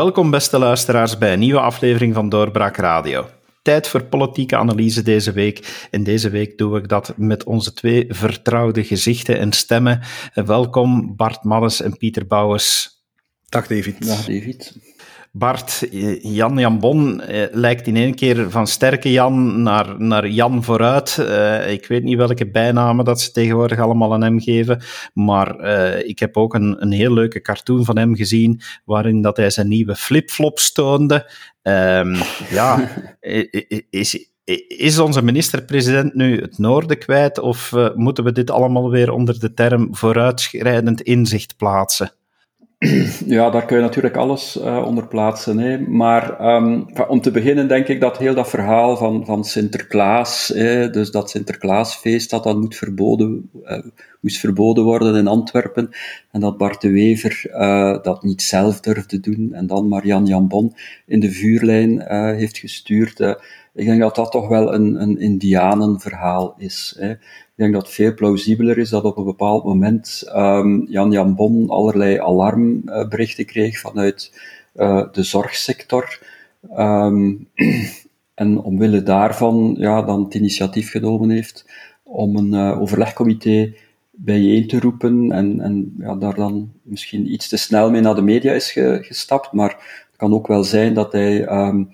Welkom, beste luisteraars, bij een nieuwe aflevering van Doorbraak Radio. Tijd voor politieke analyse deze week. En deze week doe ik dat met onze twee vertrouwde gezichten en stemmen. Welkom, Bart Maddes en Pieter Bouwers. Dag David. Dag David. Bart, Jan Jambon eh, lijkt in één keer van sterke Jan naar, naar Jan vooruit. Uh, ik weet niet welke bijnamen dat ze tegenwoordig allemaal aan hem geven, maar uh, ik heb ook een, een heel leuke cartoon van hem gezien, waarin dat hij zijn nieuwe flipflops toonde. Um, ja, is, is onze minister-president nu het noorden kwijt, of uh, moeten we dit allemaal weer onder de term vooruitschrijdend inzicht plaatsen? Ja, daar kun je natuurlijk alles uh, onder plaatsen. Hè. Maar um, om te beginnen denk ik dat heel dat verhaal van, van Sinterklaas, hè, dus dat Sinterklaasfeest dat dan moet verboden, uh, moest verboden worden in Antwerpen, en dat Bart de Wever uh, dat niet zelf durfde doen, en dan Marianne Jambon in de vuurlijn heeft gestuurd. Ik denk dat dat toch wel een, een indianenverhaal is. Hè. Ik denk dat het veel plausibeler is dat op een bepaald moment um, Jan Jan Bon allerlei alarmberichten kreeg vanuit uh, de zorgsector. Um, en omwille daarvan ja, dan het initiatief genomen heeft om een uh, overlegcomité bijeen te roepen en, en ja, daar dan misschien iets te snel mee naar de media is ge, gestapt. Maar het kan ook wel zijn dat hij um,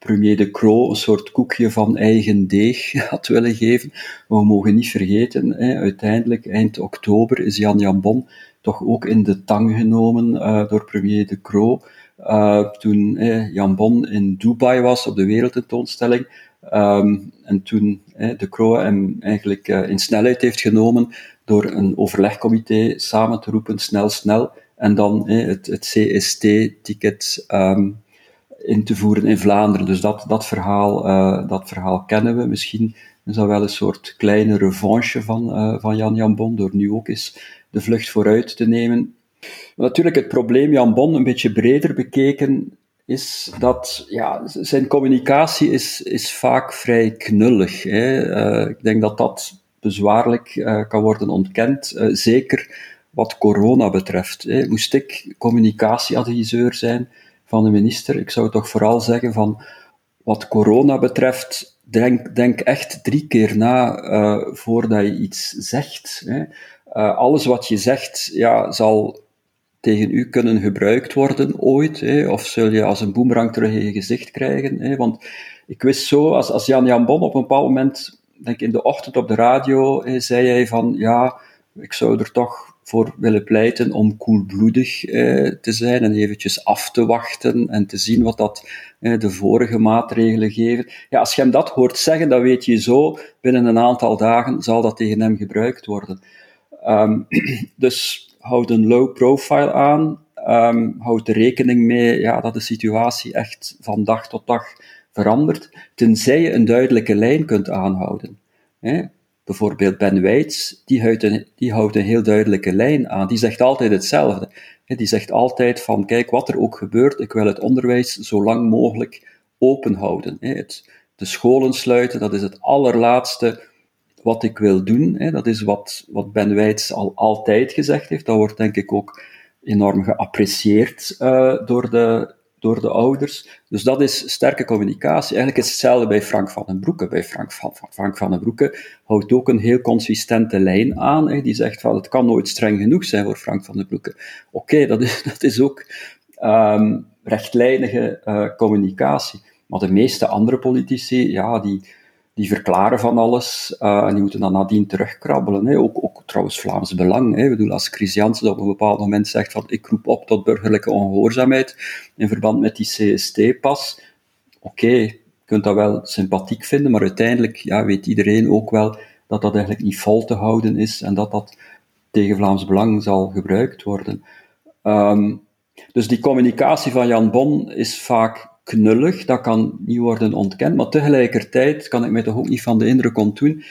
premier De Croo een soort koekje van eigen deeg had willen geven. Maar we mogen niet vergeten, hè, uiteindelijk eind oktober is Jan Jan Bon toch ook in de tang genomen uh, door premier De Croo. Uh, toen eh, Jan Bon in Dubai was op de wereldtentoonstelling. Um, en toen eh, De Croo hem eigenlijk uh, in snelheid heeft genomen door een overlegcomité samen te roepen, snel, snel. En dan eh, het, het CST-ticket um, in te voeren in Vlaanderen. Dus dat, dat, verhaal, uh, dat verhaal kennen we. Misschien is dat wel een soort kleine revanche van, uh, van Jan Bon, door nu ook eens de vlucht vooruit te nemen. Maar natuurlijk, het probleem Jan Bon een beetje breder bekeken is dat ja, zijn communicatie is, is vaak vrij knullig. Hè. Uh, ik denk dat dat bezwaarlijk kan worden ontkend, zeker wat corona betreft. Hè. Moest ik communicatieadviseur zijn, van de minister. Ik zou toch vooral zeggen van, wat corona betreft, denk, denk echt drie keer na uh, voordat je iets zegt. Hè. Uh, alles wat je zegt, ja, zal tegen u kunnen gebruikt worden ooit, hè, of zul je als een boemerang terug in je gezicht krijgen. Hè, want ik wist zo, als, Jan Jan Bon op een bepaald moment, denk in de ochtend op de radio, zei hij van, ja, ik zou er toch voor willen pleiten om koelbloedig eh, te zijn en eventjes af te wachten en te zien wat dat eh, de vorige maatregelen geven. Ja, als je hem dat hoort zeggen, dan weet je zo, binnen een aantal dagen zal dat tegen hem gebruikt worden. Um, dus houd een low profile aan, um, houd er rekening mee ja, dat de situatie echt van dag tot dag verandert, tenzij je een duidelijke lijn kunt aanhouden. Bijvoorbeeld Ben Weitz, die houdt, een, die houdt een heel duidelijke lijn aan. Die zegt altijd hetzelfde. Die zegt altijd van, kijk, wat er ook gebeurt, ik wil het onderwijs zo lang mogelijk open houden. De scholen sluiten, dat is het allerlaatste wat ik wil doen. Dat is wat, wat Ben Weitz al altijd gezegd heeft. Dat wordt denk ik ook enorm geapprecieerd uh, door de door de ouders. Dus dat is sterke communicatie. Eigenlijk is hetzelfde bij Frank van den Broeke. Bij Frank van, Frank van den Broeke houdt ook een heel consistente lijn aan. Hè, die zegt van het kan nooit streng genoeg zijn voor Frank van den Broeke. Oké, dat, is, dat is ook um, rechtlijnige uh, communicatie. Maar de meeste andere politici, ja, die, die verklaren van alles uh, en die moeten dan nadien terugkrabbelen. Hè. Ook, ook trouwens Vlaams Belang. Hè. Ik bedoel, als Chris Jansen op een bepaald moment zegt van ik roep op tot burgerlijke ongehoorzaamheid in verband met die CST-pas, oké, je kunt dat wel sympathiek vinden, maar uiteindelijk ja, weet iedereen ook wel dat dat eigenlijk niet vol te houden is en dat dat tegen Vlaams Belang zal gebruikt worden. Um, dus die communicatie van Jan Bon is vaak knullig, dat kan niet worden ontkend, maar tegelijkertijd kan ik mij toch ook niet van de indruk ontdoen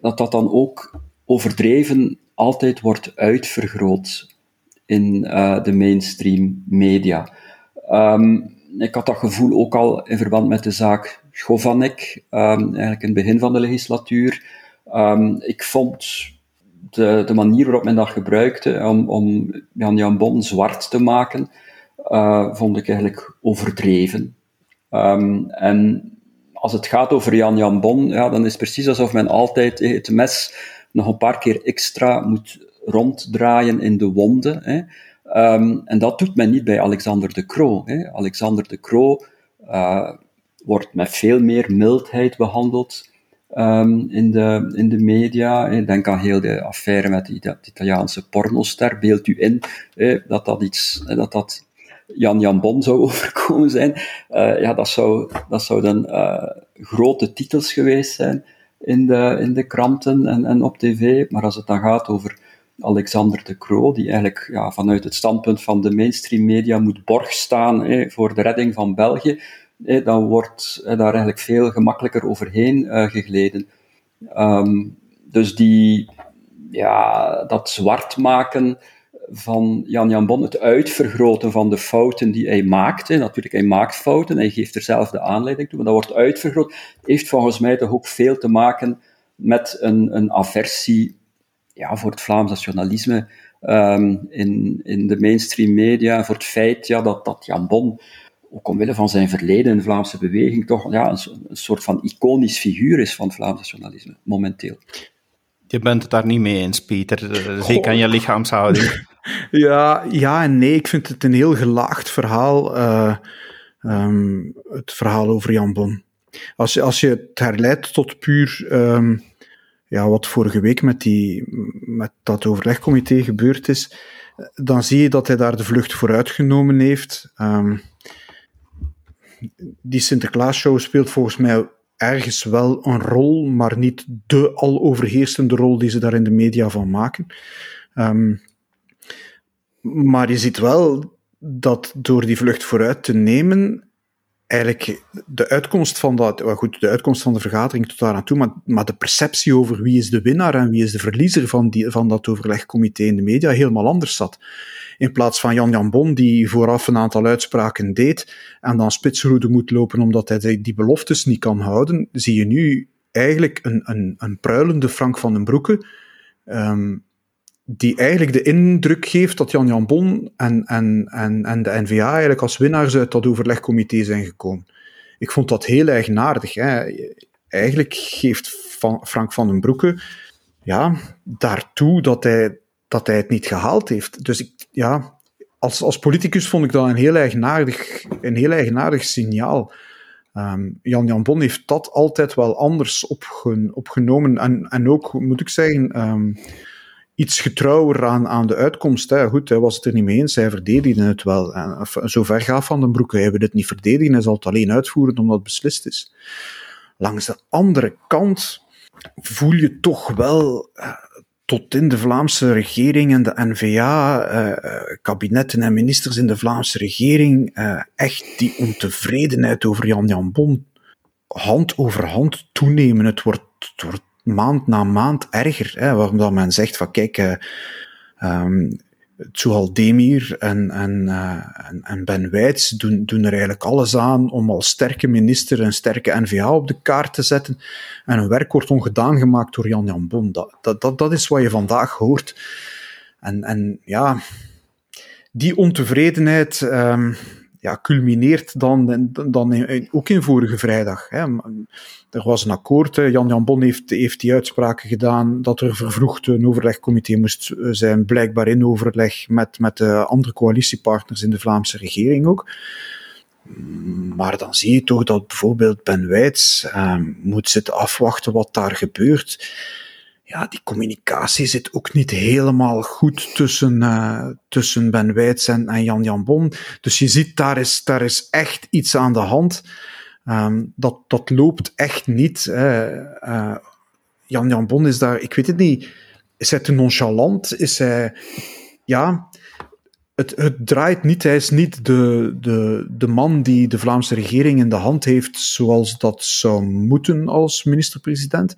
dat dat dan ook overdreven altijd wordt uitvergroot in uh, de mainstream media. Um, ik had dat gevoel ook al in verband met de zaak Govanek, um, eigenlijk in het begin van de legislatuur. Um, ik vond de, de, manier waarop men dat gebruikte om, om Jan Jan Bon zwart te maken, uh, vond ik eigenlijk overdreven. Um, en als het gaat over Jan Jan Bon, ja, dan is het precies alsof men altijd het mes nog een paar keer extra moet ronddraaien in de wonden. Hè. Um, en dat doet men niet bij Alexander de Croo. Hè. Alexander de Croo uh, wordt met veel meer mildheid behandeld um, in, de, in de media. Denk aan heel de affaire met dat Italiaanse pornoster. Beeld u in dat dat iets, dat dat Jan Jan Bon zou overkomen zijn. Uh, ja, dat zou, dat zouden uh, grote titels geweest zijn in de, in de kranten en, en op tv. Maar als het dan gaat over Alexander de Croo, die eigenlijk ja, vanuit het standpunt van de mainstream media moet borg staan voor de redding van België, dan wordt daar eigenlijk veel gemakkelijker overheen uh, gegleden. Um, dus die, ja, dat zwart maken van Jan Jan Bon, het uitvergroten van de fouten die hij maakt. Natuurlijk, hij maakt fouten, hij geeft er zelf de aanleiding toe, maar dat wordt uitvergroot, heeft volgens mij toch ook veel te maken met een, een aversie ja, voor het Vlaams nationalisme um, in, in de mainstream media, voor het feit ja, dat, dat Jan Bon, ook omwille van zijn verleden in de Vlaamse beweging, toch ja, een, een soort van iconisch figuur is van het Vlaams nationalisme, momenteel. Je bent het daar niet mee eens, Pieter. Zeker aan je lichaamshouding. Ja, ja en nee. Ik vind het een heel gelaagd verhaal. Uh, um, het verhaal over Jan Bon. Als als je het herleidt tot puur um, ja, wat vorige week met, die, met dat overlegcomité gebeurd is, dan zie je dat hij daar de vlucht vooruit genomen heeft. Um, die Sinterklaasshow speelt volgens mij ergens wel een rol, maar niet de al overheersende rol die ze daar in de media van maken. Um, maar je ziet wel dat door die vlucht vooruit te nemen, eigenlijk de uitkomst van dat, goed, de uitkomst van de vergadering tot daar aan toe, maar, maar de perceptie over wie is de winnaar en wie is de verliezer van, die, van dat overlegcomité in de media helemaal anders zat. In plaats van Jan Jan Bon, die vooraf een aantal uitspraken deed en dan spitsroede moet lopen omdat hij die beloftes niet kan houden, zie je nu eigenlijk een, een, een pruilende Frank van den Broeke, um, die eigenlijk de indruk geeft dat Jan Jan Bon en, en, en, en de NVA eigenlijk als winnaars uit dat overlegcomité zijn gekomen. Ik vond dat heel eigenaardig. Hè. Eigenlijk geeft Frank van den Broeke ja, daartoe dat hij, dat hij het niet gehaald heeft. Dus ik, ja, als, als politicus vond ik dat een heel eigenaardig, een heel eigenaardig signaal. Um, Jan Jan Bon heeft dat altijd wel anders opgen, opgenomen. En, en ook, moet ik zeggen, um, iets getrouwer aan, aan de uitkomst. Hè. Goed, hij was het er niet mee eens, hij verdedigde het wel. En, zo ver gaat Van den Broeke, hij wil het niet verdedigen, hij zal het alleen uitvoeren omdat het beslist is. Langs de andere kant voel je toch wel uh, tot in de Vlaamse regering en de NVA, uh, eh, kabinetten en ministers in de Vlaamse regering, uh, echt die ontevredenheid over Jan Jan Bon hand over hand toenemen. Het wordt, het wordt maand na maand erger. Hè, waarom dat men zegt van kijk, uh, Demir en, en, uh, en, en, Ben Weits doen, doen er eigenlijk alles aan om als sterke minister een sterke NVA op de kaart te zetten. En hun werk wordt ongedaan gemaakt door Jan Jan Bon. Dat, dat, dat, is wat je vandaag hoort. En, en ja, die ontevredenheid, um, ja, culmineert dan, dan ook in vorige vrijdag. Hè. Er was een akkoord. Jan Jan Bon heeft, heeft die uitspraken gedaan dat er vervroegd een overlegcomité moest zijn, blijkbaar in overleg met, met de andere coalitiepartners in de Vlaamse regering ook. Maar dan zie je toch dat bijvoorbeeld Ben Weits eh, moet zitten afwachten wat daar gebeurt ja, die communicatie zit ook niet helemaal goed tussen, uh, tussen Ben Weits en, en Jan Jan Bon. Dus je ziet, daar is, daar is echt iets aan de hand. Um, dat, dat loopt echt niet. Uh, Jan Jan Bon is daar, ik weet het niet, is hij te nonchalant? Is hij, ja, het, het draait niet. Hij is niet de, de, de man die de Vlaamse regering in de hand heeft zoals dat zou moeten als minister-president.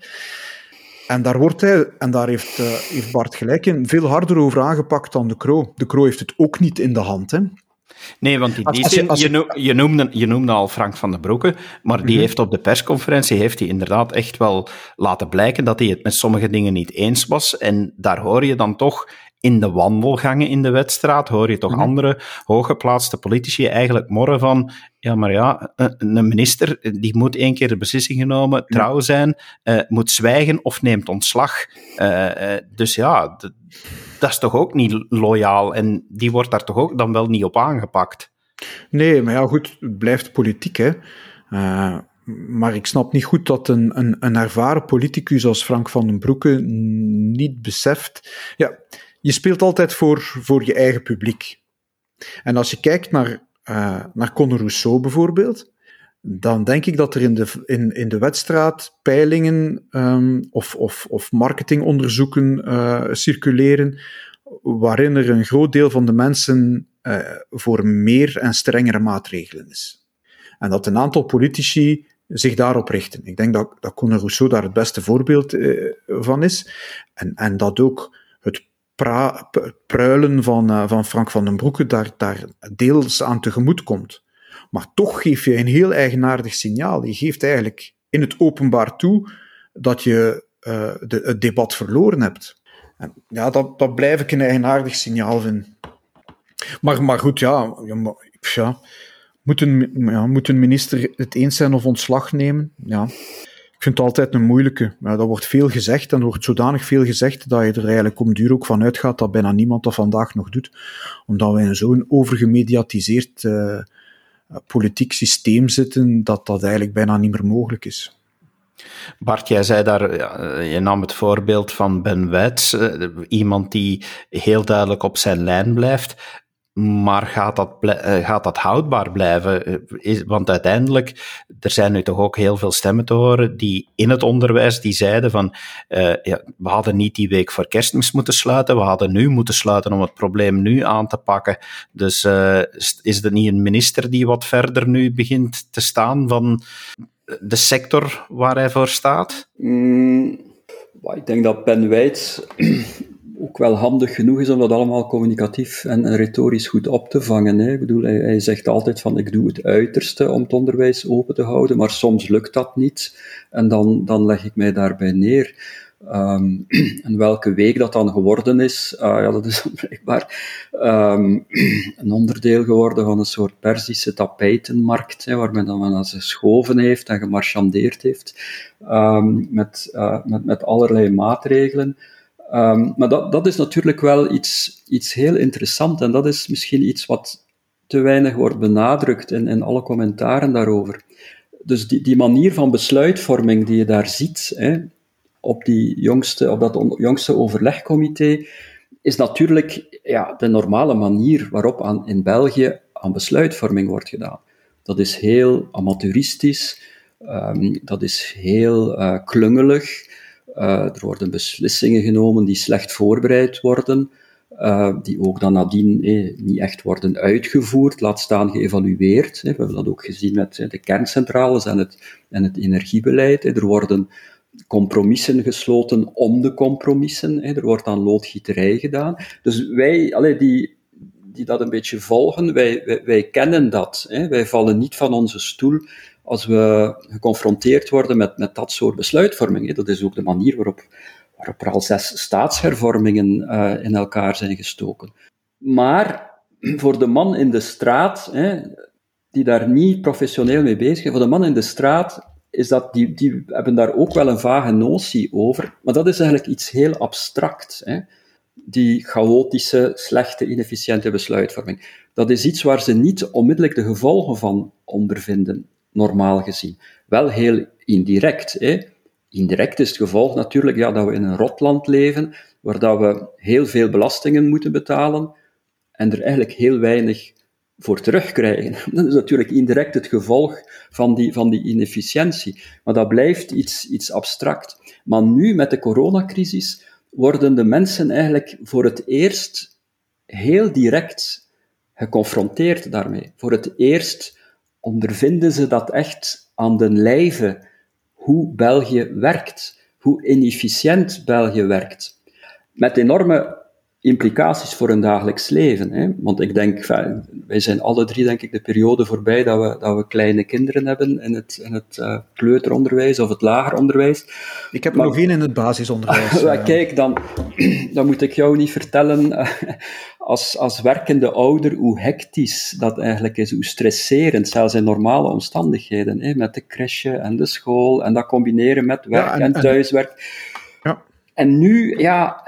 En daar wordt hij, en daar heeft, uh, heeft Bart gelijk in, veel harder over aangepakt dan de Kroo. De Kroo heeft het ook niet in de hand. Hè. Nee, want die als, je, je, noemde, je noemde al Frank van den Broeke, maar die mhm. heeft op de persconferentie heeft hij inderdaad echt wel laten blijken dat hij het met sommige dingen niet eens was. En daar hoor je dan toch in de wandelgangen in de wedstrijd hoor je toch mhm. andere hooggeplaatste politici eigenlijk morren van ja, maar ja, een minister die moet één keer de beslissing genomen, trouw zijn, uh, moet zwijgen of neemt ontslag. Uh, dus ja, dat is toch ook niet loyaal en die wordt daar toch ook dan wel niet op aangepakt. Nee, maar ja, goed, het blijft politiek, hè. Uh, maar ik snap niet goed dat een, een, een ervaren politicus als Frank van den Broeke niet beseft. Ja, je speelt altijd voor, voor je eigen publiek. En als je kijkt naar, uh, naar Conor Rousseau bijvoorbeeld, dan denk ik dat er in de, in, in de wedstrijd peilingen um, of, of, of marketingonderzoeken uh, circuleren, waarin er een groot deel van de mensen uh, voor meer en strengere maatregelen is. En dat een aantal politici zich daarop richten. Ik denk dat, dat Conor Rousseau daar het beste voorbeeld van is. En, en dat ook pruilen van, uh, van Frank van den Broeke daar, daar deels aan tegemoet komt. Maar toch geef je een heel eigenaardig signaal. Je geeft eigenlijk in het openbaar toe dat je uh, de, het debat verloren hebt. Ja, dat, dat blijf ik een eigenaardig signaal vinden. Maar, maar goed, ja, ja, moet, een, ja, moet een minister het eens zijn of ontslag nemen? Ja, ik vind het altijd een moeilijke. Ja, dat wordt veel gezegd en er wordt zodanig veel gezegd dat je er eigenlijk om duur ook van uitgaat dat bijna niemand dat vandaag nog doet. Omdat we in zo'n overgemediatiseerd uh, politiek systeem zitten dat dat eigenlijk bijna niet meer mogelijk is. Bart, jij zei daar, je nam het voorbeeld van Ben Wijts, eh, iemand die heel duidelijk op zijn lijn blijft. Maar gaat dat, eh, gaat dat houdbaar blijven? Eh, want uiteindelijk, er zijn nu toch ook heel veel stemmen te horen die in het onderwijs die zeiden van uh, ja, we hadden niet die week voor kerstmis moeten sluiten, we hadden nu moeten sluiten om het probleem nu aan te pakken. Dus is er niet een minister die wat verder nu begint te staan van de sector waar hij voor staat? Mm, ik denk dat Ben Wijts ook wel handig genoeg is om dat allemaal communicatief en, retorisch goed op te vangen. Hè. Ik bedoel, hij, zegt altijd van ik doe het uiterste om het onderwijs open te houden, maar soms lukt dat niet en dan, dan leg ik mij daarbij neer. Um, en welke week dat dan geworden is, uh, ja, dat is blijkbaar um, een onderdeel geworden van een soort Persische tapijtenmarkt, hè, waar men dan aan geschoven heeft en gemarchandeerd heeft um, met, uh, met, met allerlei maatregelen. Um, maar dat, dat is natuurlijk wel iets, iets heel interessant en dat is misschien iets wat te weinig wordt benadrukt in, in alle commentaren daarover. Dus die, die manier van besluitvorming die je daar ziet, hè, op, die jongste, op dat jongste overlegcomité, is natuurlijk ja, de normale manier waarop aan, in België aan besluitvorming wordt gedaan. Dat is heel amateuristisch, um, dat is heel uh, klungelig. Uh, er worden beslissingen genomen die slecht voorbereid worden, uh, die ook dan nadien eh, niet echt worden uitgevoerd, laat staan geëvalueerd. We hebben dat ook gezien met de kerncentrales en het, en het energiebeleid. Er worden compromissen gesloten om de compromissen. Er wordt aan loodgieterij gedaan. Dus wij, allee, die, die dat een beetje volgen, wij, wij, wij kennen dat. Wij vallen niet van onze stoel als we geconfronteerd worden met, met dat soort besluitvorming. Dat is ook de manier waarop, waarop er al zes staatshervormingen uh, in elkaar zijn gestoken. Maar voor de man in de straat, hè, die daar niet professioneel mee bezig is, voor de man in de straat is dat, die, die hebben daar ook wel een vage notie over, maar dat is eigenlijk iets heel abstract. Hè. Die chaotische, slechte, inefficiënte besluitvorming. Dat is iets waar ze niet onmiddellijk de gevolgen van ondervinden normaal gezien. Wel heel indirect. Hè? Indirect is het gevolg natuurlijk ja, dat we in een rotland leven, waar dat we heel veel belastingen moeten betalen en er eigenlijk heel weinig voor terugkrijgen. Dat is natuurlijk indirect het gevolg van die, van die inefficiëntie. Maar dat blijft iets, iets abstract. Maar nu, met de coronacrisis, worden de mensen eigenlijk voor het eerst heel direct geconfronteerd daarmee. Voor het eerst ondervinden ze dat echt aan den lijve, hoe België werkt, hoe inefficiënt België werkt. Met enorme implicaties voor hun dagelijks leven. Hè? Want ik denk, wij zijn alle drie, denk ik, de periode voorbij dat we, dat we kleine kinderen hebben in het, in het uh, kleuteronderwijs of het lager onderwijs. Ik heb nog één in het basisonderwijs. Uh. Kijk, dan, dan moet ik jou niet vertellen, uh, als, als werkende ouder, hoe hectisch dat eigenlijk is, hoe stresserend, zelfs in normale omstandigheden, hè? met de crèche en de school, en dat combineren met werk ja, en, en, thuiswerk. En nu, ja,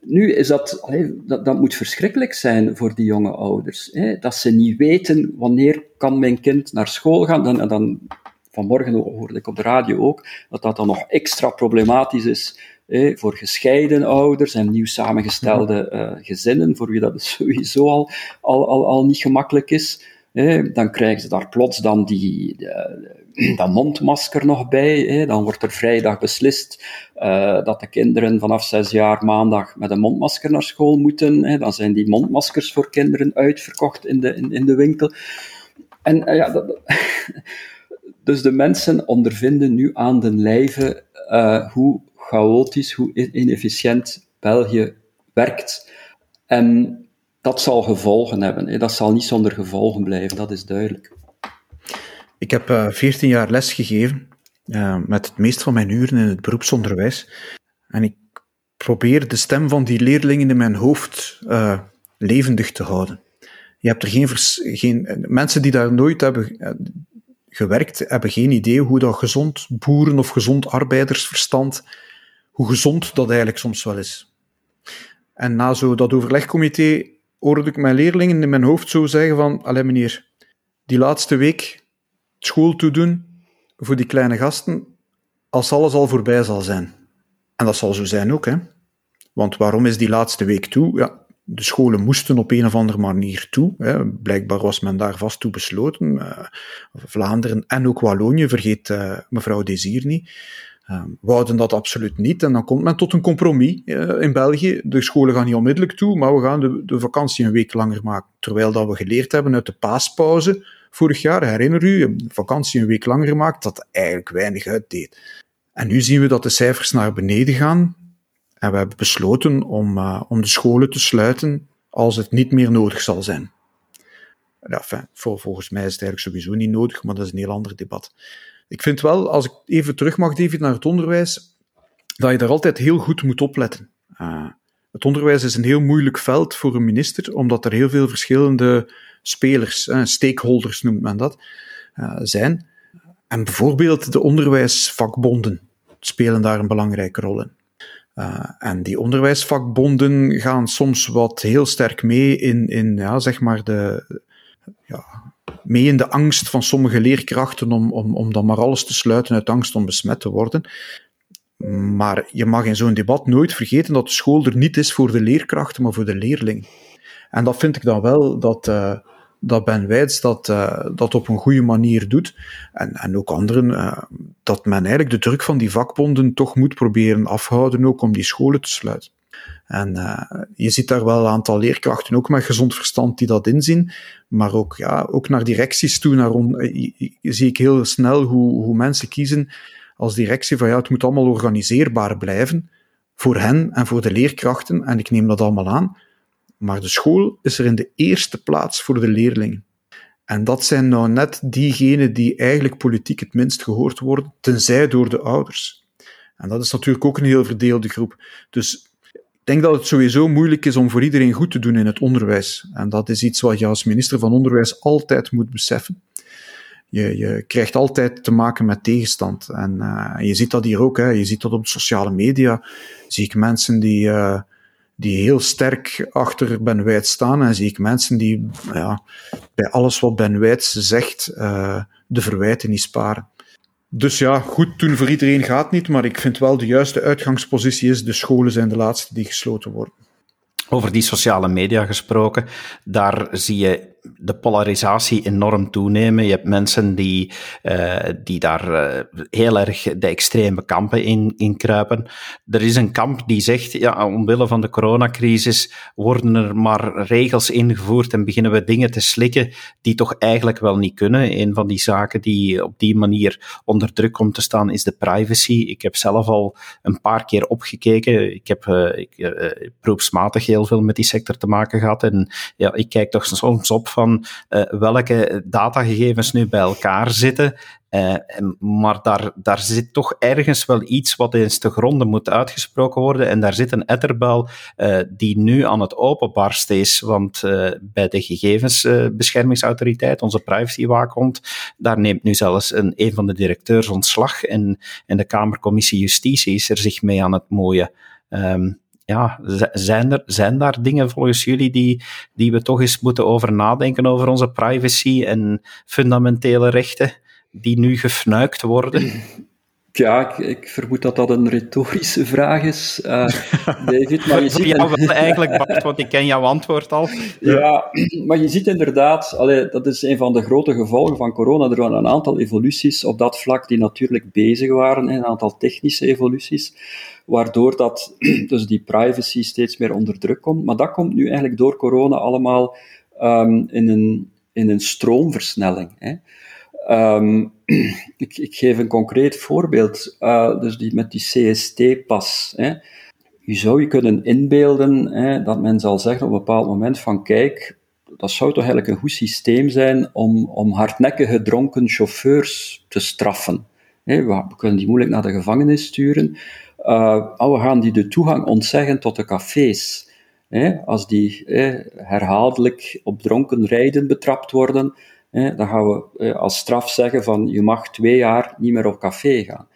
nu is dat, dat, dat moet verschrikkelijk zijn voor die jonge ouders. Hè, dat ze niet weten wanneer kan mijn kind naar school gaan. Dan, dan, vanmorgen hoorde ik op de radio ook dat dat dan nog extra problematisch is hè, voor gescheiden ouders en nieuw samengestelde uh, gezinnen, voor wie dat sowieso al, al, al, al niet gemakkelijk is. Hè. Dan krijgen ze daar plots dan die, dat mondmasker nog bij. Hè. Dan wordt er vrijdag beslist uh, dat de kinderen vanaf zes jaar maandag met een mondmasker naar school moeten. Hè. Dan zijn die mondmaskers voor kinderen uitverkocht in de, in, in de winkel. En uh, ja, dus de mensen ondervinden nu aan den lijve uh, hoe chaotisch, hoe inefficiënt België werkt. En dat zal gevolgen hebben. Dat zal niet zonder gevolgen blijven, dat is duidelijk. Ik heb uh, 14 jaar les gegeven, uh, met het meest van mijn uren in het beroepsonderwijs. En ik probeer de stem van die leerlingen in mijn hoofd uh, levendig te houden. Je hebt er geen, geen mensen die daar nooit hebben eh, gewerkt, hebben geen idee hoe dat gezond boeren- of gezond arbeidersverstand, hoe gezond dat eigenlijk soms wel is. En na zo dat overlegcomité hoorde ik mijn leerlingen in mijn hoofd zo zeggen van, allee meneer, die laatste week school toe doen voor die kleine gasten als alles al voorbij zal zijn. En dat zal zo zijn ook, hè. Want waarom is die laatste week toe? Ja, de scholen moesten op een of andere manier toe. Hè. Blijkbaar was men daar vast toe besloten. Uh, Vlaanderen en ook Wallonië, vergeet uh, mevrouw Desir niet. Uh, wouden dat absoluut niet. En dan komt men tot een compromis in België. De scholen gaan niet onmiddellijk toe, maar we gaan de, de vakantie een week langer maken. Terwijl dat we geleerd hebben uit de paaspauze vorig jaar, herinner u, vakantie een week langer gemaakt, dat eigenlijk weinig uitdeed. En nu zien we dat de cijfers naar beneden gaan. En we hebben besloten om, uh, om de scholen te sluiten als het niet meer nodig zal zijn. Volgens mij is het eigenlijk sowieso niet nodig, maar dat is een heel ander debat. Ik vind wel, als ik even terug mag, David, naar het onderwijs, dat je daar altijd heel goed moet opletten. Uh, het onderwijs is een heel moeilijk veld voor een minister, omdat er heel veel verschillende spelers, eh, stakeholders noemt men dat, eh, zijn. En bijvoorbeeld de onderwijsvakbonden spelen daar een belangrijke rol in. Uh, en die onderwijsvakbonden gaan soms wat heel sterk mee in, in ja, zeg maar de, ja, mee in de angst van sommige leerkrachten om, om, om dan maar alles te sluiten uit angst om besmet te worden. Maar je mag in zo'n debat nooit vergeten dat de school er niet is voor de leerkrachten, maar voor de leerling. En dat vind ik dan wel dat, uh, dat Ben Wijts dat, uh, dat op een goede manier doet. En, en ook anderen, uh, dat men eigenlijk de druk van die vakbonden toch moet proberen afhouden, ook om die scholen te sluiten. En je ziet daar wel een aantal leerkrachten, ook met gezond verstand, die dat inzien. Maar ook, ja, ook naar directies toe, naar on, zie ik heel snel hoe, hoe mensen kiezen als directie van ja, het moet allemaal organiseerbaar blijven. Voor hen en voor de leerkrachten. En ik neem dat allemaal aan. Maar de school is er in de eerste plaats voor de leerlingen. En dat zijn nou net diegenen die eigenlijk politiek het minst gehoord worden, tenzij door de ouders. En dat is natuurlijk ook een heel verdeelde groep. Dus ik denk dat het sowieso moeilijk is om voor iedereen goed te doen in het onderwijs. En dat is iets wat je als minister van Onderwijs altijd moet beseffen. Je, je krijgt altijd te maken met tegenstand. En uh, je ziet dat hier ook. Hè. Je ziet dat op de sociale media. Zie ik mensen die, uh, die heel sterk achter Ben Wijts staan. En zie ik mensen die ja, bij alles wat Ben Wijts zegt, uh, de verwijten niet sparen. Dus ja, goed doen voor iedereen gaat niet, maar ik vind wel de juiste uitgangspositie is, de scholen zijn de laatste die gesloten worden. Over die sociale media gesproken, daar zie je de polarisatie enorm toenemen. Je hebt mensen die, uh, die daar uh, heel erg de extreme kampen in, in kruipen. Er is een kamp die zegt, ja, omwille van de coronacrisis worden er maar regels ingevoerd en beginnen we dingen te slikken die toch eigenlijk wel niet kunnen. Een van die zaken die op die manier onder druk komt te staan is de privacy. Ik heb zelf al een paar keer opgekeken. Ik heb uh, ik, heel veel met die sector te maken gehad en ja, ik kijk toch soms op van uh, welke datagegevens nu bij elkaar zitten. Uh, maar daar, daar zit toch ergens wel iets wat eens te gronden moet uitgesproken worden. En daar zit een etterbel uh, die nu aan het openbarsten is. Want bij de gegevensbeschermingsautoriteit, onze privacywaakhond, daar neemt nu zelfs een, een van de directeurs ontslag. En, en de Kamercommissie Justitie is er zich mee aan het mooien. Um, ja, zijn, er, zijn daar dingen volgens jullie die, die we toch eens moeten over nadenken over onze privacy en fundamentele rechten die nu gefnuikt worden? Ja, ik, ik, vermoed dat dat een retorische vraag is, uh, David. Maar je ziet wel eigenlijk, Bart, want ik ken jouw antwoord al. Ja, maar je ziet inderdaad, allee, dat is een van de grote gevolgen van corona. Er waren een aantal evoluties op dat vlak die natuurlijk bezig waren, een aantal technische evoluties, waardoor dat, dus die privacy steeds meer onder druk komt. Maar dat komt nu eigenlijk door corona allemaal um, in, een, in een stroomversnelling. Hè. Um, ik, ik, geef een concreet voorbeeld, uh, dus die, met die CST-pas. Je zou je kunnen inbeelden hè, dat men zal zeggen op een bepaald moment van kijk, dat zou toch eigenlijk een goed systeem zijn om, om hardnekkige dronken chauffeurs te straffen. Hè, we kunnen die moeilijk naar de gevangenis sturen. Uh, we gaan die de toegang ontzeggen tot de cafés. Hè, als die herhaaldelijk op dronken rijden betrapt worden, dan gaan we eh, als straf zeggen van je mag twee jaar niet meer op café gaan.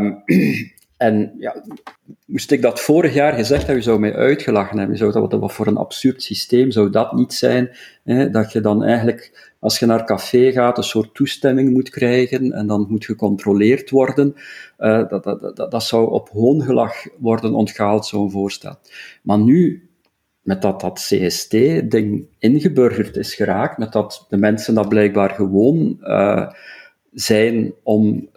Um, en ja, moest ik dat vorig jaar gezegd hebben, zou mij uitgelachen hebben. Zou dat, wat voor een absurd systeem zou dat niet zijn? Hè? Dat je dan eigenlijk, als je naar café gaat, een soort toestemming moet krijgen en dan moet gecontroleerd worden. Uh, dat, dat, dat, dat zou op hoongelach worden onthaald, zo'n voorstel. Maar nu met dat dat CST-ding ingeburgerd is geraakt, met dat de mensen dat blijkbaar gewoon uh, zijn om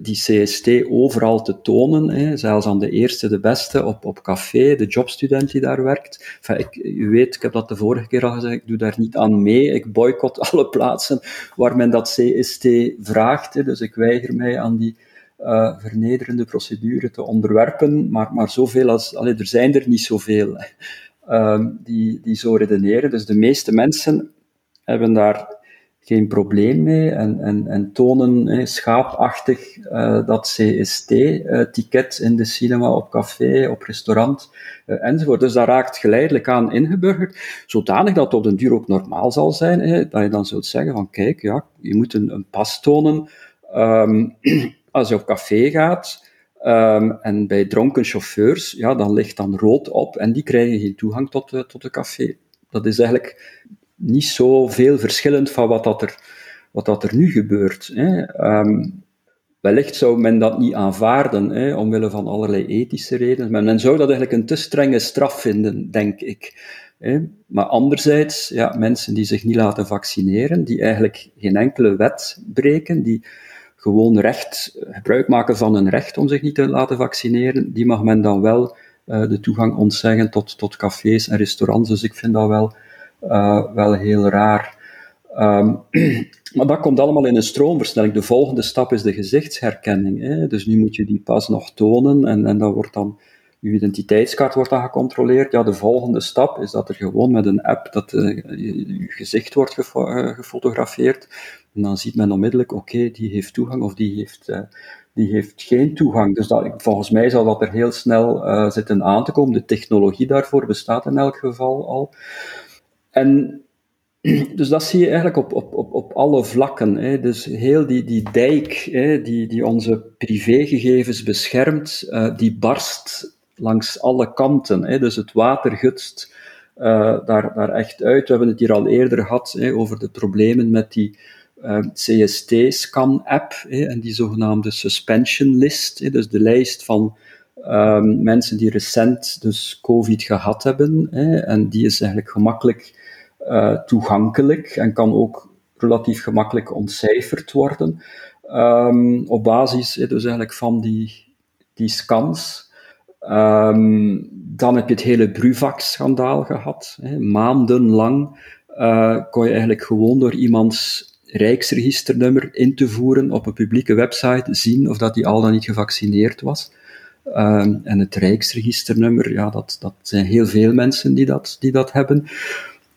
die CST overal te tonen, hè, zelfs aan de eerste, de beste, op, op café, de jobstudent die daar werkt. Ik, u weet, ik heb dat de vorige keer al gezegd, ik doe daar niet aan mee. Ik boycott alle plaatsen waar men dat CST vraagt, hè, dus ik weiger mij aan die uh, vernederende procedure te onderwerpen, maar, maar zoveel als, allee, er zijn er niet zoveel. Um, die, die zo redeneren. Dus de meeste mensen hebben daar geen probleem mee en, en, en tonen schaapachtig uh, dat CST-ticket uh, in de cinema, op café, op restaurant uh, enzovoort. Dus dat raakt geleidelijk aan ingeburgerd, zodanig dat het op den duur ook normaal zal zijn, dat je dan zult zeggen van kijk, ja, je moet een, pas tonen um, als je op café gaat, Um, en bij dronken chauffeurs, ja, dan ligt dan rood op en die krijgen geen toegang tot de, tot de café. Dat is eigenlijk niet zo veel verschillend van wat, dat er, wat dat er nu gebeurt. Hè. Um, wellicht zou men dat niet aanvaarden, hè, omwille van allerlei ethische redenen, maar men zou dat eigenlijk een te strenge straf vinden, denk ik. Hè. Maar anderzijds, ja, mensen die zich niet laten vaccineren, die eigenlijk geen enkele wet breken, die gewoon recht, gebruik maken van een recht om zich niet te laten vaccineren, die mag men dan wel uh, de toegang ontzeggen tot, tot cafés en restaurants. Dus ik vind dat wel, uh, wel heel raar. Um, maar dat komt allemaal in een stroomversnelling. De volgende stap is de gezichtsherkenning. Hè? Dus nu moet je die pas nog tonen en, en wordt dan je identiteitskaart wordt dan gecontroleerd. Ja, de volgende stap is dat er gewoon met een app dat je, gezicht wordt gefotografeerd. En dan ziet men onmiddellijk, oké, die heeft toegang of die heeft, uh, die heeft geen toegang. Dus dat, volgens mij zal dat er heel snel uh, zitten aan te komen. De technologie daarvoor bestaat in elk geval al. En dus dat zie je eigenlijk op, op, op, op alle vlakken. Hè. Dus heel die, die dijk hè, die, die onze privégegevens beschermt, uh, die barst langs alle kanten. Hè. Dus het water gutst daar, daar echt uit. We hebben het hier al eerder gehad hè, over de problemen met die CST-scan-app en die zogenaamde suspension list, dus de lijst van um, mensen die recent dus COVID gehad hebben. en die is eigenlijk gemakkelijk toegankelijk en kan ook relatief gemakkelijk ontcijferd worden. Um, op basis dus eigenlijk van die, die scans. Dan heb je het hele Bruvac-schandaal gehad. Maandenlang uh, kon je eigenlijk gewoon door iemands rijksregisternummer in te voeren op een publieke website zien of dat hij al dan niet gevaccineerd was. Um, en het rijksregisternummer, ja, dat, dat zijn heel veel mensen die dat, die dat hebben.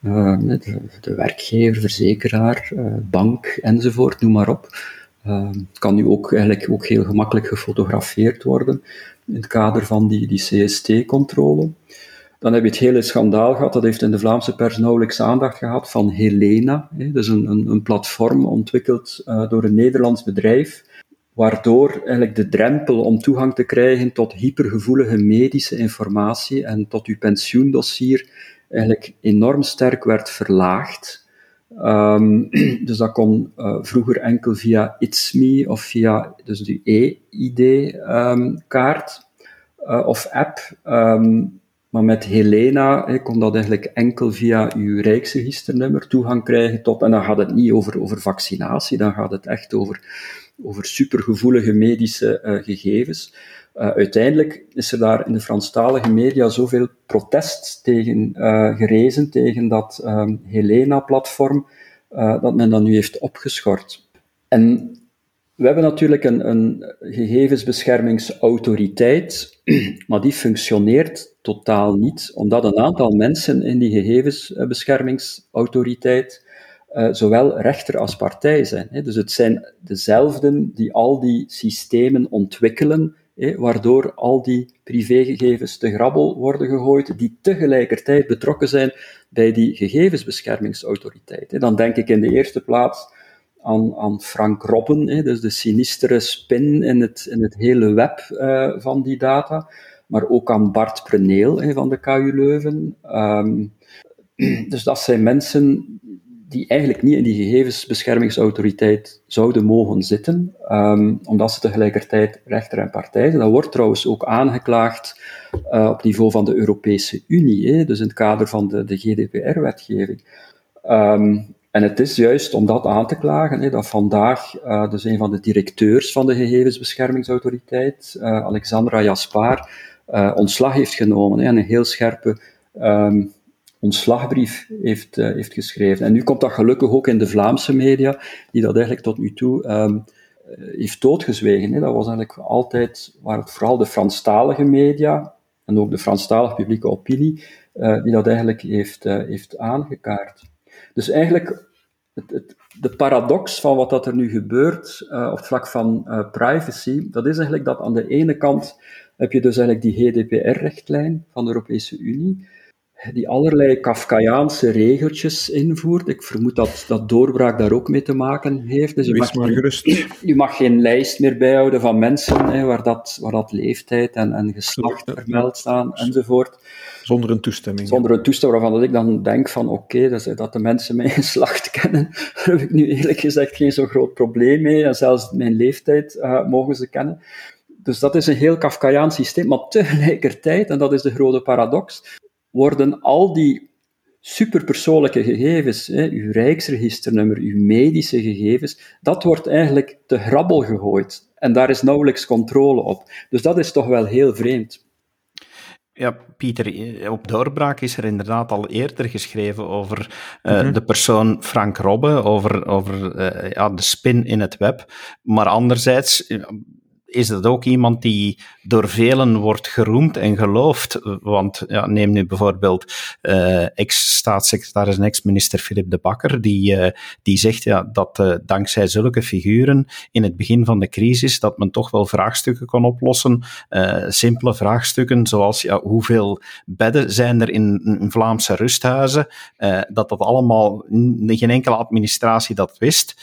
Uh, de, de, werkgever, verzekeraar, uh, bank enzovoort, noem maar op. Uh, kan nu ook eigenlijk ook heel gemakkelijk gefotografeerd worden in het kader van die, die CST-controle. Dan heb je het hele schandaal gehad, dat heeft in de Vlaamse pers nauwelijks aandacht gehad, van Helena. Hè, dus een, een, een platform ontwikkeld uh, door een Nederlands bedrijf, waardoor eigenlijk de drempel om toegang te krijgen tot hypergevoelige medische informatie en tot uw pensioendossier eigenlijk enorm sterk werd verlaagd. Um, dus dat kon uh, vroeger enkel via It's Me of via dus de e-ID-kaart ehm, uh, of app. Um, maar met Helena he, kon dat eigenlijk enkel via uw Rijksregisternummer toegang krijgen tot, en dan gaat het niet over, over vaccinatie, dan gaat het echt over, over supergevoelige medische uh, gegevens. Uh, uiteindelijk is er daar in de Franstalige media zoveel protest tegen uh, gerezen, tegen dat um, Helena-platform, dat men dat nu heeft opgeschort. En we hebben natuurlijk een, een gegevensbeschermingsautoriteit, maar die functioneert totaal niet, omdat een aantal mensen in die gegevensbeschermingsautoriteit uh, zowel rechter als partij zijn. Hè. Dus het zijn dezelfden die al die systemen ontwikkelen, hè, waardoor al die privégegevens te grabbel worden gegooid, die tegelijkertijd betrokken zijn bij die gegevensbeschermingsautoriteit. Hè. Dan denk ik in de eerste plaats aan, aan Frank Robben, hè, dus de sinistere spin in het, in het hele web uh, van die data, maar ook aan Bart Preneel hè, van de KU Leuven. Um, dus dat zijn mensen die eigenlijk niet in die gegevensbeschermingsautoriteit zouden mogen zitten, um, omdat ze tegelijkertijd rechter en partij zijn. Dat wordt trouwens ook aangeklaagd uh, op niveau van de Europese Unie, hè, dus in het kader van de, de GDPR-wetgeving. Um, en het is juist om dat aan te klagen hè, dat vandaag uh, dus een van de directeurs van de gegevensbeschermingsautoriteit, uh, Alexandra Jaspaar, uh, ontslag heeft genomen hè, en een heel scherpe um, ontslagbrief heeft, heeft geschreven. En nu komt dat gelukkig ook in de Vlaamse media, die dat eigenlijk tot nu toe um, heeft doodgezwegen. Dat was eigenlijk altijd, waar het vooral de Franstalige media en ook de Franstalige publieke opinie, die dat eigenlijk heeft, heeft aangekaart. Dus eigenlijk, het, het, de paradox van wat dat er nu gebeurt uh, op het vlak van uh, privacy, dat is eigenlijk dat aan de ene kant heb je dus eigenlijk die GDPR-richtlijn van de Europese Unie, die allerlei Kafkaiaanse regeltjes invoert. Ik vermoed dat, dat doorbraak daar ook mee te maken heeft. Dus je, mag maar gerust. je mag geen lijst meer bijhouden van mensen hè, waar, dat, waar dat leeftijd en, en geslacht vermeld staan enzovoort. Zonder een toestemming. Zonder een toestemming waarvan ik dan denk van oké, dat, de mensen mijn geslacht kennen, daar heb ik nu eerlijk gezegd geen zo groot probleem mee. En zelfs mijn leeftijd uh, mogen ze kennen. Dus dat is een heel Kafkaiaans systeem, maar tegelijkertijd, en dat is de grote paradox, worden al die superpersoonlijke gegevens, hè, uw rijksregisternummer, uw medische gegevens, dat wordt eigenlijk te grabbel gegooid. En daar is nauwelijks controle op. Dus dat is toch wel heel vreemd. Ja, Pieter, op Doorbraak is er inderdaad al eerder geschreven over uh, mm -hmm. de persoon Frank Robbe, over, over uh, ja, de spin in het web. Maar anderzijds, is dat ook iemand die door velen wordt geroemd en geloofd. Want ja, neem nu bijvoorbeeld uh, ex-staatssecretaris en ex-minister Philip de Bakker, die, uh, die zegt ja, dat uh, dankzij zulke figuren in het begin van de crisis, dat men toch wel vraagstukken kon oplossen. simpele vraagstukken, zoals ja, hoeveel bedden zijn er in, in Vlaamse rusthuizen, dat dat allemaal, geen enkele administratie dat wist.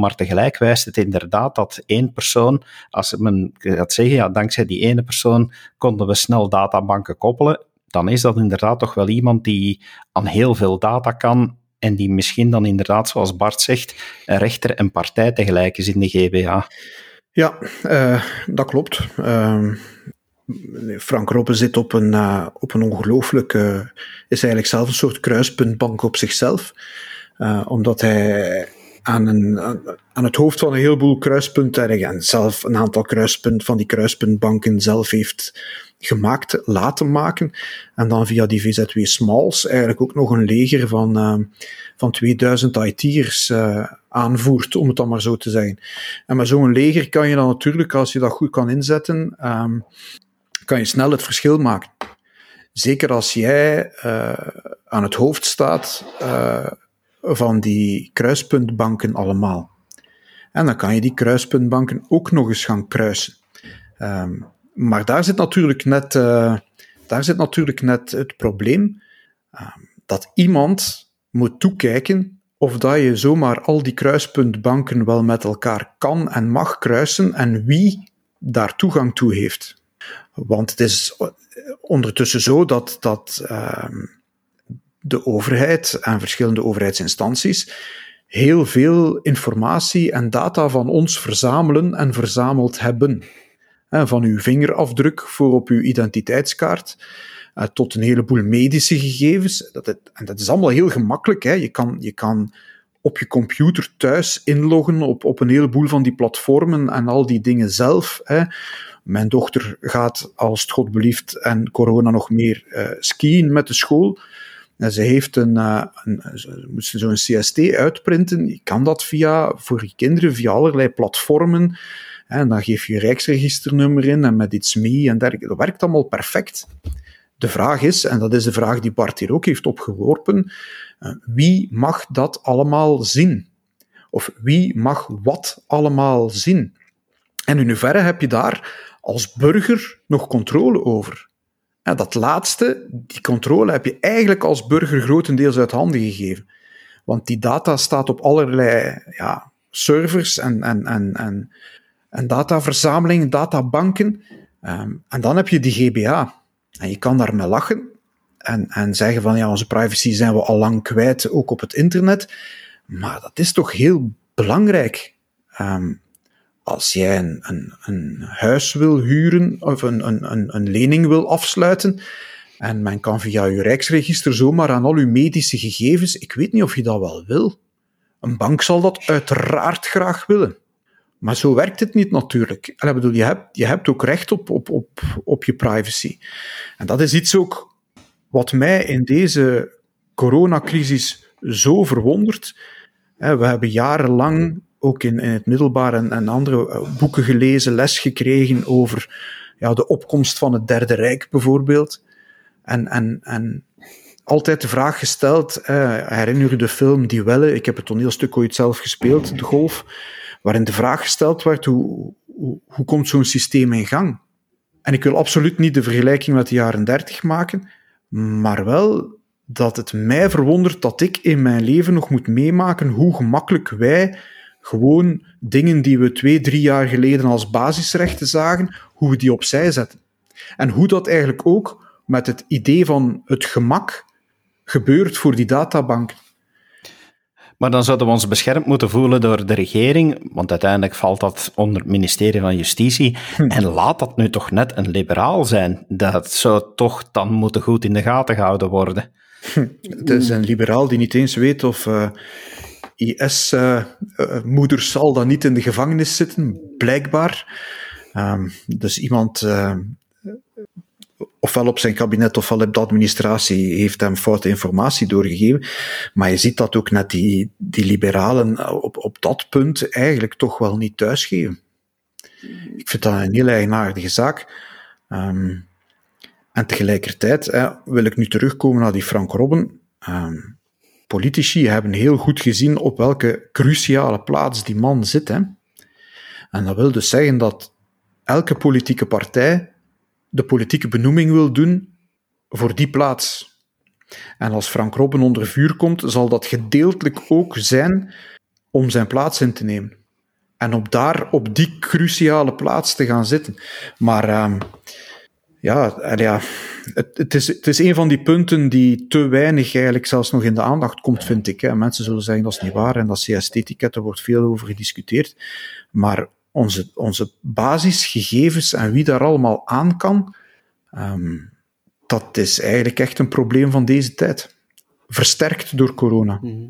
Maar tegelijk wijst het inderdaad dat één persoon, als men gaat zeggen, ja, dankzij die ene persoon konden we snel databanken koppelen, dan is dat inderdaad toch wel iemand die aan heel veel data kan en die misschien dan inderdaad, zoals Bart zegt, rechter en partij tegelijk is in de GBA. Ja, uh, dat klopt. Uh, Frank Robben zit op een, uh, op een ongelooflijke, is eigenlijk zelf een soort kruispuntbank op zichzelf. Omdat hij aan, een, aan het hoofd van een heleboel kruispunten en zelf een aantal kruispunten van die kruispuntbanken zelf heeft gemaakt, laten maken. En dan via die VZW Smalls eigenlijk ook nog een leger van, uh, van 2000 IT'ers uh, aanvoert, om het dan maar zo te zeggen. En met zo'n leger kan je dan natuurlijk, als je dat goed kan inzetten, um, kan je snel het verschil maken. Zeker als jij aan het hoofd staat van die kruispuntbanken allemaal. En dan kan je die kruispuntbanken ook nog eens gaan kruisen. Um, maar daar zit natuurlijk net, uh, daar zit natuurlijk net het probleem uh, dat iemand moet toekijken of dat je zomaar al die kruispuntbanken wel met elkaar kan en mag kruisen en wie daar toegang toe heeft. Want het is ondertussen zo dat, dat uh, de overheid en verschillende overheidsinstanties heel veel informatie en data van ons verzamelen en verzameld hebben van uw vingerafdruk voor op uw identiteitskaart, uh, tot een heleboel medische gegevens. Dat het, en dat is allemaal heel gemakkelijk. Hè. Je, kan, je kan op je computer thuis inloggen op, op een heleboel van die platformen en al die dingen zelf. Hè. Mijn dochter gaat, als het God belieft en corona nog meer, uh, skiën met de school. Ze heeft een, uh, een moest zo'n CST uitprinten. Je kan dat via, voor je kinderen via allerlei platformen. En dan geef je je rijksregisternummer in en met iets mee en dergelijke. Dat werkt allemaal perfect. De vraag is, en dat is de vraag die Bart hier ook heeft opgeworpen, eh, wie mag dat allemaal zien? Of wie mag wat allemaal zien? En in hoeverre heb je daar als burger nog controle over? En dat laatste, die controle heb je eigenlijk als burger grotendeels uit handen gegeven. Want die data staat op allerlei ja, servers en, en, en, en een dataverzameling, databanken. Um, en dan heb je die GBA. En je kan daarmee lachen en, en zeggen van ja, onze privacy zijn we al lang kwijt, ook op het internet. Maar dat is toch heel belangrijk. Um, als jij een, een, huis wil huren of een, een, een lening wil afsluiten, en men kan via je Rijksregister zomaar aan al uw medische gegevens, ik weet niet of je dat wel wil. Een bank zal dat uiteraard graag willen. Maar zo werkt het niet natuurlijk. Ik bedoel, je, hebt, je hebt ook recht op, op, op, op je privacy. En dat is iets ook wat mij in deze coronacrisis zo verwondert. We hebben jarenlang ook in, het middelbaar en, andere eh, boeken gelezen, les gekregen over ja, de opkomst van het Derde Rijk bijvoorbeeld. En, en, en altijd de vraag gesteld, eh, herinner je de film Die Welle? Ik heb het toneelstuk ooit zelf gespeeld, De Golf waarin de vraag gesteld werd, hoe, hoe, hoe komt zo'n systeem in gang? En ik wil absoluut niet de vergelijking met de jaren 30 maken, maar wel dat het mij verwondert dat ik in mijn leven nog moet meemaken hoe gemakkelijk wij gewoon dingen die we twee, drie jaar geleden als basisrechten zagen, hoe we die opzij zetten. En hoe dat eigenlijk ook met het idee van het gemak gebeurt voor die databanken. Maar dan zouden we ons beschermd moeten voelen door de regering, want uiteindelijk valt dat onder het ministerie van Justitie. Hm. En laat dat nu toch net een liberaal zijn. Dat zou toch dan moeten goed in de gaten gehouden worden. Hm. Het is een liberaal die niet eens weet of uh, eh, IS-moeders uh, zal dan niet in de gevangenis zitten, blijkbaar. Um, dus iemand uh, ofwel op zijn kabinet ofwel op de administratie heeft hem foute informatie doorgegeven. Maar je ziet dat ook net die, die liberalen op, op dat punt eigenlijk toch wel niet thuisgeven. Ik vind dat een heel eigenaardige zaak. Um, en tegelijkertijd wil ik nu terugkomen naar die Frank Robben. Um, politici hebben heel goed gezien op welke cruciale plaats die man zit. Hè. En dat wil dus zeggen dat elke politieke partij de politieke benoeming wil doen voor die plaats. En als Frank Robben onder vuur komt, zal dat gedeeltelijk ook zijn om zijn plaats in te nemen. En op daar, op die cruciale plaats te gaan zitten. Maar uh, ja, ja het, is, het is een van die punten die te weinig eigenlijk zelfs nog in de aandacht komt, vind ik. Hè. Mensen zullen zeggen dat is niet waar en dat CS-etiketten wordt veel over gediscuteerd. Maar onze, onze basisgegevens en wie daar allemaal aan kan, ehm, dat is eigenlijk echt een probleem van deze tijd. Versterkt door corona. Mhm.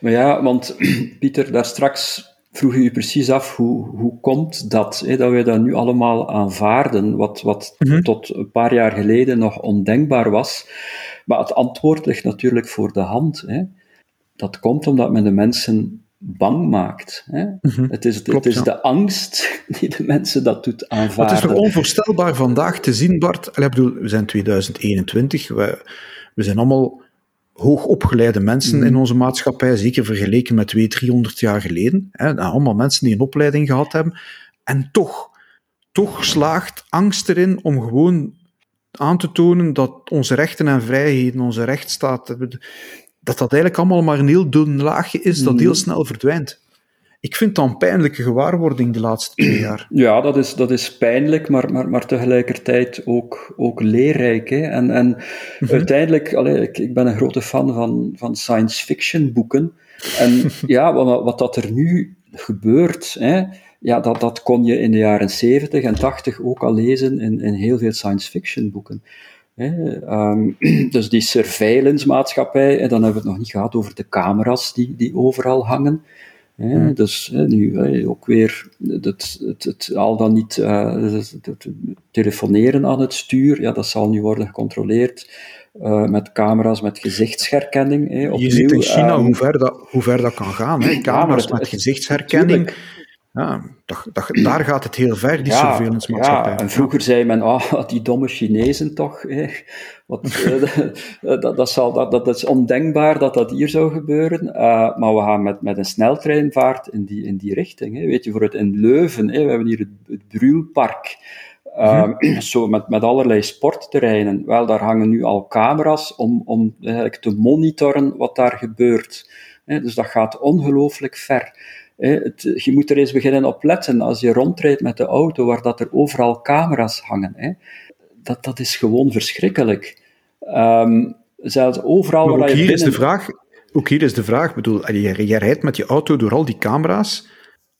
Maar ja, want Pieter, daar straks vroeg je je precies af hoe, hoe komt dat, hè, dat wij dat nu allemaal aanvaarden, wat, wat mhm. tot een paar jaar geleden nog ondenkbaar was. Maar het antwoord ligt natuurlijk voor de hand. Hè. Dat komt omdat men de mensen bang maakt. Hè? Mhm. Het is, het is de angst die de mensen dat doet aanvaarden. Het is toch onvoorstelbaar vandaag te zien, Bart. Ik bedoel, we zijn 2021, we, we zijn allemaal hoogopgeleide mensen in onze maatschappij, zeker vergeleken met 200, 300 jaar geleden. Hè? Allemaal mensen die een opleiding gehad hebben. En toch, toch slaagt angst erin om gewoon aan te tonen dat onze rechten en vrijheden, onze rechtsstaat, dat dat eigenlijk allemaal maar een heel dun laagje is dat heel mhm. snel verdwijnt. Ik vind dat een pijnlijke gewaarwording de laatste twee jaar. Ja, dat is, dat is pijnlijk, maar, maar, maar tegelijkertijd ook, ook leerrijk. Hè? En, en mhm. uiteindelijk, allee, ik, ik ben een grote fan van, van science fiction boeken. En ja, wat, wat dat er nu gebeurt, hè, ja, dat, dat kon je in de jaren 70 en 80 ook al lezen in, in heel veel science fiction boeken. Ehm, dus die surveillance maatschappij, en dan hebben we het nog niet gehad over de camera's die, die overal hangen. Dus nu ook weer het, het, het, al dan niet uh, het, telefoneren aan het stuur, ja, dat zal nu worden gecontroleerd uh, met camera's met gezichtsherkenning. Hè, Je ziet in China um, hoe, ver dat, hoe ver dat kan gaan. Hè. Camera's met gezichtsherkenning. Ja, dat, daar gaat het heel ver, die ja, surveillance maatschappij. Ja, en vroeger zei men, oh, die domme Chinezen toch. Wat, eh, dat, dat, zal, dat, dat is ondenkbaar dat dat hier zou gebeuren. Uh, maar we gaan met, met een sneltreinvaart in die, in die richting. Hè. Weet je, voor het in Leuven, hè, we hebben hier het, het Bruulpark. Uh, zo met, met allerlei sportterreinen. Wel, daar hangen nu al camera's om, om eigenlijk te monitoren wat daar gebeurt. Dus dat gaat ongelooflijk ver je moet er eens beginnen op letten als je rondrijdt met de auto, waar dat er overal camera's hangen. Dat, dat is gewoon verschrikkelijk. Um, zelfs overal maar waar je hier binnen... is de vraag, ook hier is de vraag, bedoel, je, je rijdt met je auto door al die camera's.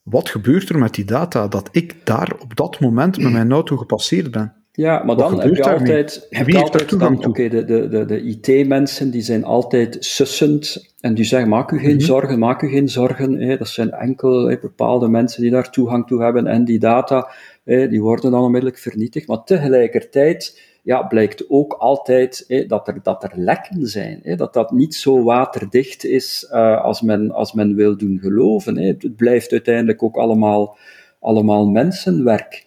Wat gebeurt er met die data dat ik daar op dat moment met mijn auto gepasseerd ben? Ja, maar dan heb je altijd, heb je altijd dan, oké, de, de, de, de IT-mensen die zijn altijd sussend en die zeggen, maak u geen mhm. zorgen, maak u geen zorgen. Hè. Dat zijn enkel hè, bepaalde mensen die daar toegang toe hebben en die data, hè, die worden dan onmiddellijk vernietigd. Maar tegelijkertijd ja, blijkt ook altijd hè, dat, er, dat er lekken zijn. Hè, dat dat niet zo waterdicht is uh, als, men, als men wil doen geloven. Hè. Het blijft uiteindelijk ook allemaal, allemaal mensenwerk.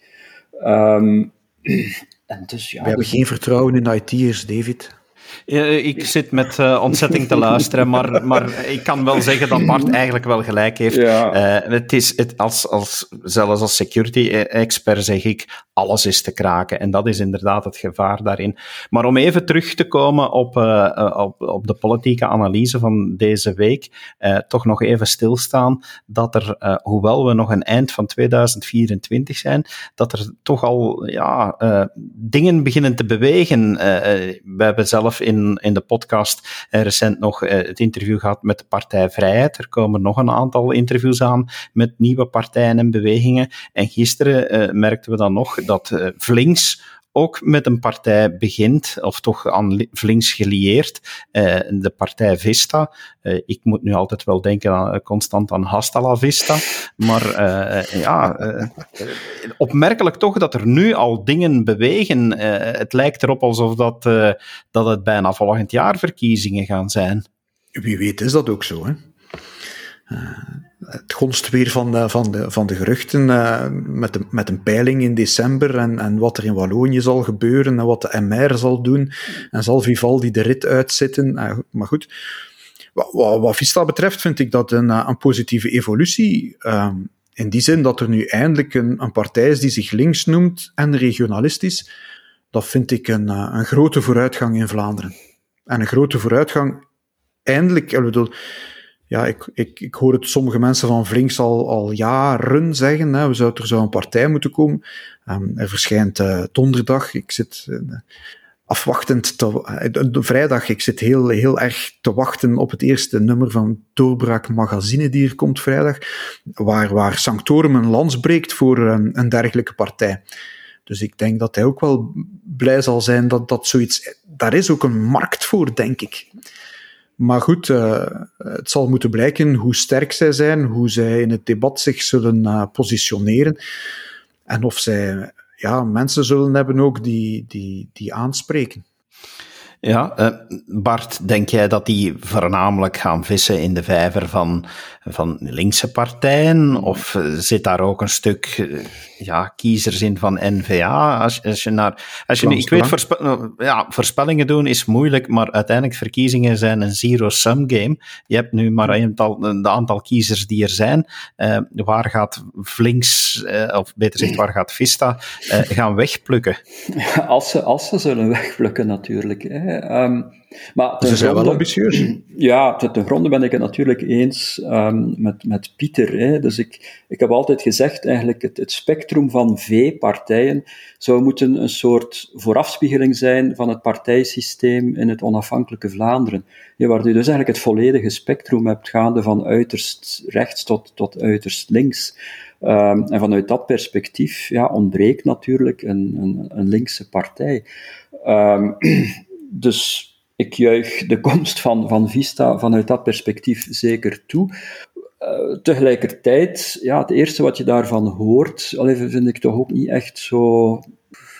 Um, en dus, ja, We hebben geen vertrouwen in IT'ers, David. Ik zit met uh, ontzetting te luisteren, maar, maar ik kan wel zeggen dat Bart eigenlijk wel gelijk heeft. Ja. Uh, het is het, als, als, zelfs als security-expert zeg ik, alles is te kraken. En dat is inderdaad het gevaar daarin. Maar om even terug te komen op, uh, op, op de politieke analyse van deze week, toch nog even stilstaan dat er, hoewel we nog een eind van 2024 zijn, dat er toch al ja, dingen beginnen te bewegen. we hebben zelf in, in de podcast uh, recent nog uh, het interview gehad met de Partij Vrijheid. Er komen nog een aantal interviews aan met nieuwe partijen en bewegingen. En gisteren uh, merkten we dan nog dat Vlinks ook met een partij begint, of toch aan links gelieerd, uh, de partij Vista. Uh, ik moet nu altijd wel denken aan, constant aan Hasta la Vista. Maar uh, ja, opmerkelijk toch dat er nu al dingen bewegen. het lijkt erop alsof dat, dat het bijna volgend jaar verkiezingen gaan zijn. Wie weet is dat ook zo, hè? Het gonst weer van de, van de, van de geruchten uh, met, de, met een peiling in december en, en wat er in Wallonië zal gebeuren en wat de MR zal doen. En zal Vivaldi de rit uitzitten. Uh, maar goed, wat, wat, wat, Vista betreft vind ik dat een, eh, een positieve evolutie. In die zin dat er nu eindelijk een, een partij is die zich links noemt en regionalistisch. Dat vind ik een, een grote vooruitgang in Vlaanderen. En een grote vooruitgang, eindelijk, ik bedoel, ja, ik, ik, ik hoor het sommige mensen van Vlinks al, al jaren zeggen. Hè, we zouden, er zou een partij moeten komen. Um, er verschijnt uh, donderdag, ik zit uh, afwachtend te, de vrijdag, ik zit heel, heel erg te wachten op het eerste nummer van Doorbraak Magazine die er komt vrijdag, waar, waar Sanctorum een lans breekt voor een, een dergelijke partij. Dus ik denk dat hij ook wel blij zal zijn dat dat zoiets. Daar is ook een markt voor, denk ik. Maar goed, uh, het zal moeten blijken hoe sterk zij zijn, hoe zij in het debat zich zullen uh, positioneren. En of zij ja, mensen zullen hebben ook die, die, die aanspreken. Ja, uh, Bart, denk jij dat die voornamelijk gaan vissen in de vijver van, van linkse partijen? Of eh, zit daar ook een stuk uh, ja, kiezers in van NVA? Als, als je naar, als je, ik weet, voorspe ja, voorspellingen doen is moeilijk, maar uiteindelijk verkiezingen zijn een zero-sum game. Je hebt nu maar een aantal, de aantal kiezers die er zijn. Uh, waar gaat Flinks, of beter gezegd, waar gaat Vista gaan wegplukken? Ja, als, ze, als ze zullen wegplukken natuurlijk. Hè. Um, maar Ze zijn wel ambitieus. Ja, ten gronde ben ik het natuurlijk eens um, met, met Pieter. Hè. Dus ik, ik heb altijd gezegd, eigenlijk het, het spectrum van V-partijen zou moeten een soort voorafspiegeling zijn van het partijsysteem in het onafhankelijke Vlaanderen. Ja, waar je dus eigenlijk het volledige spectrum hebt, gaande van uiterst rechts tot, tot uiterst links. Um, en vanuit dat perspectief ja, ontbreekt natuurlijk een, een, een linkse partij. Um, dus ik juich de komst van, van Vista vanuit dat perspectief zeker toe. Uh, tegelijkertijd, ja, het eerste wat je daarvan hoort, even vind ik toch ook niet echt zo,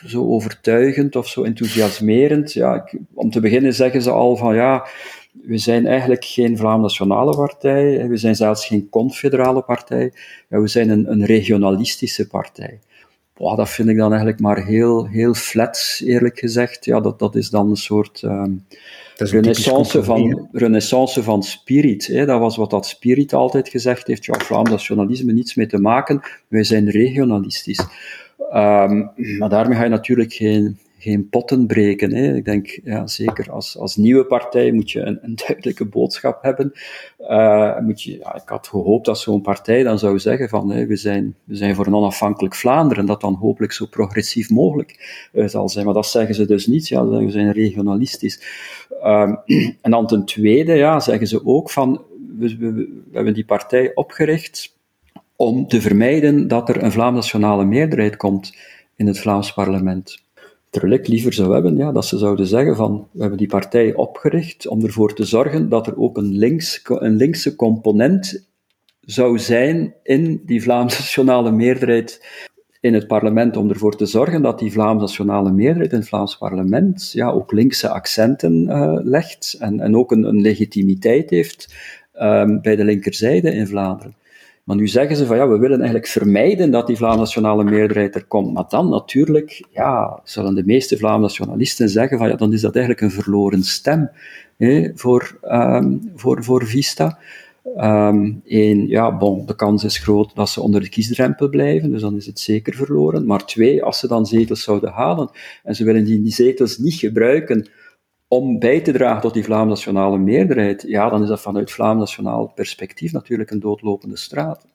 zo overtuigend of zo enthousiasmerend. Ja, ik, om te beginnen zeggen ze al van ja, we zijn eigenlijk geen Vlaam-nationale partij, we zijn zelfs geen confederale partij, we zijn een, een regionalistische partij boah, dat vind ik dan eigenlijk maar heel, heel flats, eerlijk gezegd. Ja, dat, dat is dan een soort um, renaissance, van, renaissance van spirit. Hè. Dat was wat dat spirit altijd gezegd heeft. Ja, Vlaams nationalisme niets mee te maken. Wij zijn regionalistisch. Um, maar daarmee ga je natuurlijk geen, geen potten breken. Hè. Ik denk, ja, zeker als, als nieuwe partij moet je een, een duidelijke boodschap hebben. Uh, moet je, ik had gehoopt dat zo'n partij dan zou zeggen van hè, we, zijn, we zijn voor een onafhankelijk Vlaanderen, dat dan hopelijk zo progressief mogelijk uh, zal zijn. Maar dat zeggen ze dus niet, ja, we zijn regionalistisch. Uh, en dan ten tweede ja, zeggen ze ook van we, we, we hebben die partij opgericht om te vermijden dat er een Vlaams-nationale meerderheid komt in het Vlaams parlement. Liever zou hebben ja, dat ze zouden zeggen van we hebben die partij opgericht om ervoor te zorgen dat er ook een, links, een linkse component zou zijn in die Vlaamse nationale meerderheid in het parlement, om ervoor te zorgen dat die Vlaamse nationale meerderheid in het Vlaams parlement ja, ook linkse accenten uh, legt en, en ook een, een legitimiteit heeft um, bij de linkerzijde in Vlaanderen. Maar nu zeggen ze van ja, we willen eigenlijk vermijden dat die Vlaamse nationale meerderheid er komt. Maar dan natuurlijk, ja, zullen de meeste Vlaamse nationalisten zeggen van ja, dan is dat eigenlijk een verloren stem hè, voor, um, voor, voor Vista. Um, en ja, bon, de kans is groot dat ze onder de kiesdrempel blijven, dus dan is het zeker verloren. Maar twee, als ze dan zetels zouden halen en ze willen die, die zetels niet gebruiken om bij te dragen tot die Vlaam-nationale meerderheid, ja, dan is dat vanuit Vlaam-nationaal perspectief natuurlijk een doodlopende straat.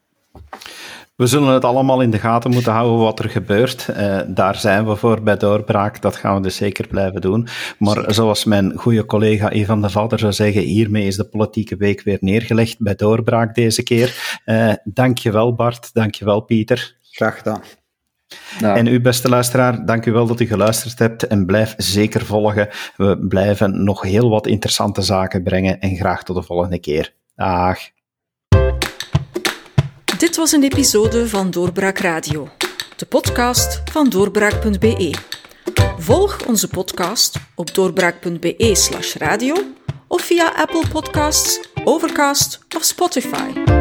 We zullen het allemaal in de gaten moeten houden wat er gebeurt. Uh, daar zijn we voor bij Doorbraak. Dat gaan we dus zeker blijven doen. Maar zoals mijn goede collega Ivan de Valder zou zeggen, hiermee is de politieke week weer neergelegd bij Doorbraak deze keer. Uh, dankjewel Bart, dankjewel Pieter. Graag gedaan. Nou. En u, beste luisteraar, dank u wel dat u geluisterd hebt en blijf zeker volgen. We blijven nog heel wat interessante zaken brengen en graag tot de volgende keer. Dag. Dit was een episode van Doorbraak Radio, de podcast van doorbraak.be. Volg onze podcast op doorbraak.be/slash radio of via Apple Podcasts, Overcast of Spotify.